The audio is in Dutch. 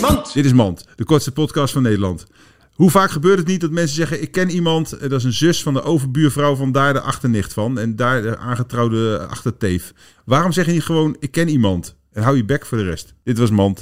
Mand. Dit is Mand, de kortste podcast van Nederland. Hoe vaak gebeurt het niet dat mensen zeggen: Ik ken iemand, eh, dat is een zus van de overbuurvrouw van daar de achternicht van. En daar de aangetrouwde achterteef. Waarom zeg je niet gewoon: Ik ken iemand? En hou je bek voor de rest. Dit was Mand.